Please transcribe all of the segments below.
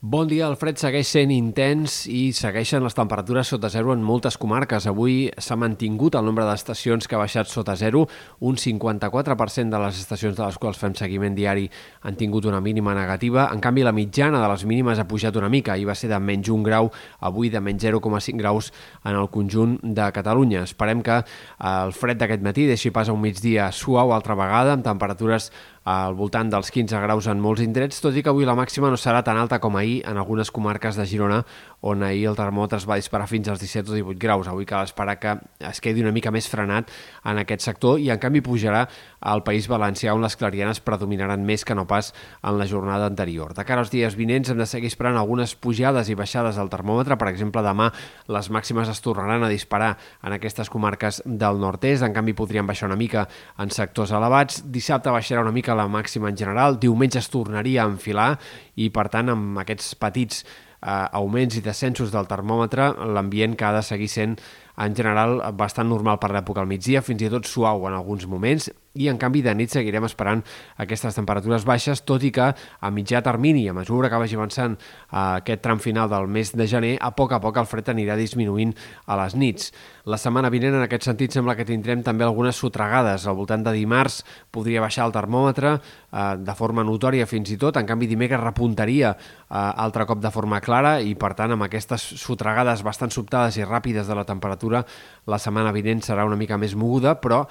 Bon dia, el fred segueix sent intens i segueixen les temperatures sota zero en moltes comarques. Avui s'ha mantingut el nombre d'estacions que ha baixat sota zero. Un 54% de les estacions de les quals fem seguiment diari han tingut una mínima negativa. En canvi, la mitjana de les mínimes ha pujat una mica. i va ser de menys un grau, avui de menys 0,5 graus en el conjunt de Catalunya. Esperem que el fred d'aquest matí deixi pas a un migdia suau altra vegada, amb temperatures al voltant dels 15 graus en molts indrets, tot i que avui la màxima no serà tan alta com ahir en algunes comarques de Girona, on ahir el termòmetre es va disparar fins als 17 o 18 graus. Avui cal esperar que es quedi una mica més frenat en aquest sector i en canvi pujarà al País Valencià on les clarianes predominaran més que no pas en la jornada anterior. De cara als dies vinents hem de seguir esperant algunes pujades i baixades del termòmetre. Per exemple, demà les màximes es tornaran a disparar en aquestes comarques del nord-est, en canvi podrien baixar una mica en sectors elevats. Dissabte baixarà una mica la màxima en general, diumenge es tornaria a enfilar i, per tant, amb aquests petits eh, augments i descensos del termòmetre, l'ambient que ha de seguir sent en general bastant normal per l'època al migdia, fins i tot suau en alguns moments, i en canvi de nit seguirem esperant aquestes temperatures baixes, tot i que a mitjà termini, a mesura que vagi avançant eh, aquest tram final del mes de gener, a poc a poc el fred anirà disminuint a les nits. La setmana vinent, en aquest sentit, sembla que tindrem també algunes sotregades. Al voltant de dimarts podria baixar el termòmetre eh, de forma notòria fins i tot, en canvi dimecres repuntaria eh, altre cop de forma clara i, per tant, amb aquestes sotregades bastant sobtades i ràpides de la temperatura, la setmana vinent serà una mica més moguda, però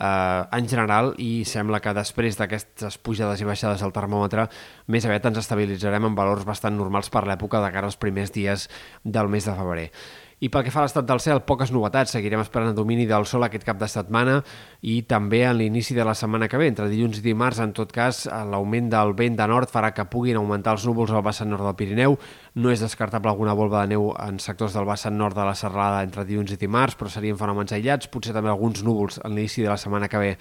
eh, en general i sembla que després d'aquestes pujades i baixades del termòmetre més aviat ens estabilitzarem en valors bastant normals per l'època de cara als primers dies del mes de febrer. I pel que fa a l'estat del cel, poques novetats. Seguirem esperant el domini del sol aquest cap de setmana i també en l'inici de la setmana que ve. Entre dilluns i dimarts, en tot cas, l'augment del vent de nord farà que puguin augmentar els núvols al vessant nord del Pirineu. No és descartable alguna volva de neu en sectors del vessant nord de la serralada entre dilluns i dimarts, però serien fenòmens aïllats, potser també alguns núvols en l'inici de la setmana que ve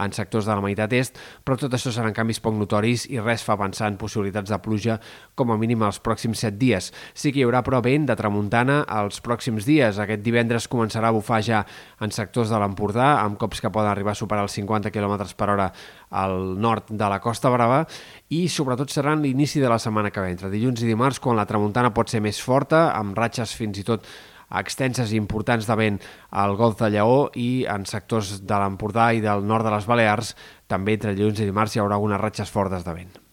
en sectors de la meitat est, però tot això seran canvis poc notoris i res fa pensar en possibilitats de pluja com a mínim els pròxims set dies. Sí que hi haurà, però, vent de tramuntana els pròxims dies. Aquest divendres començarà a bufar ja en sectors de l'Empordà, amb cops que poden arribar a superar els 50 km per hora al nord de la Costa Brava i sobretot serà l'inici de la setmana que ve, entre dilluns i dimarts, quan la tramuntana pot ser més forta, amb ratxes fins i tot extenses i importants de vent al Golf de Lleó i en sectors de l'Empordà i del nord de les Balears també entre dilluns i dimarts hi haurà algunes ratxes fortes de vent.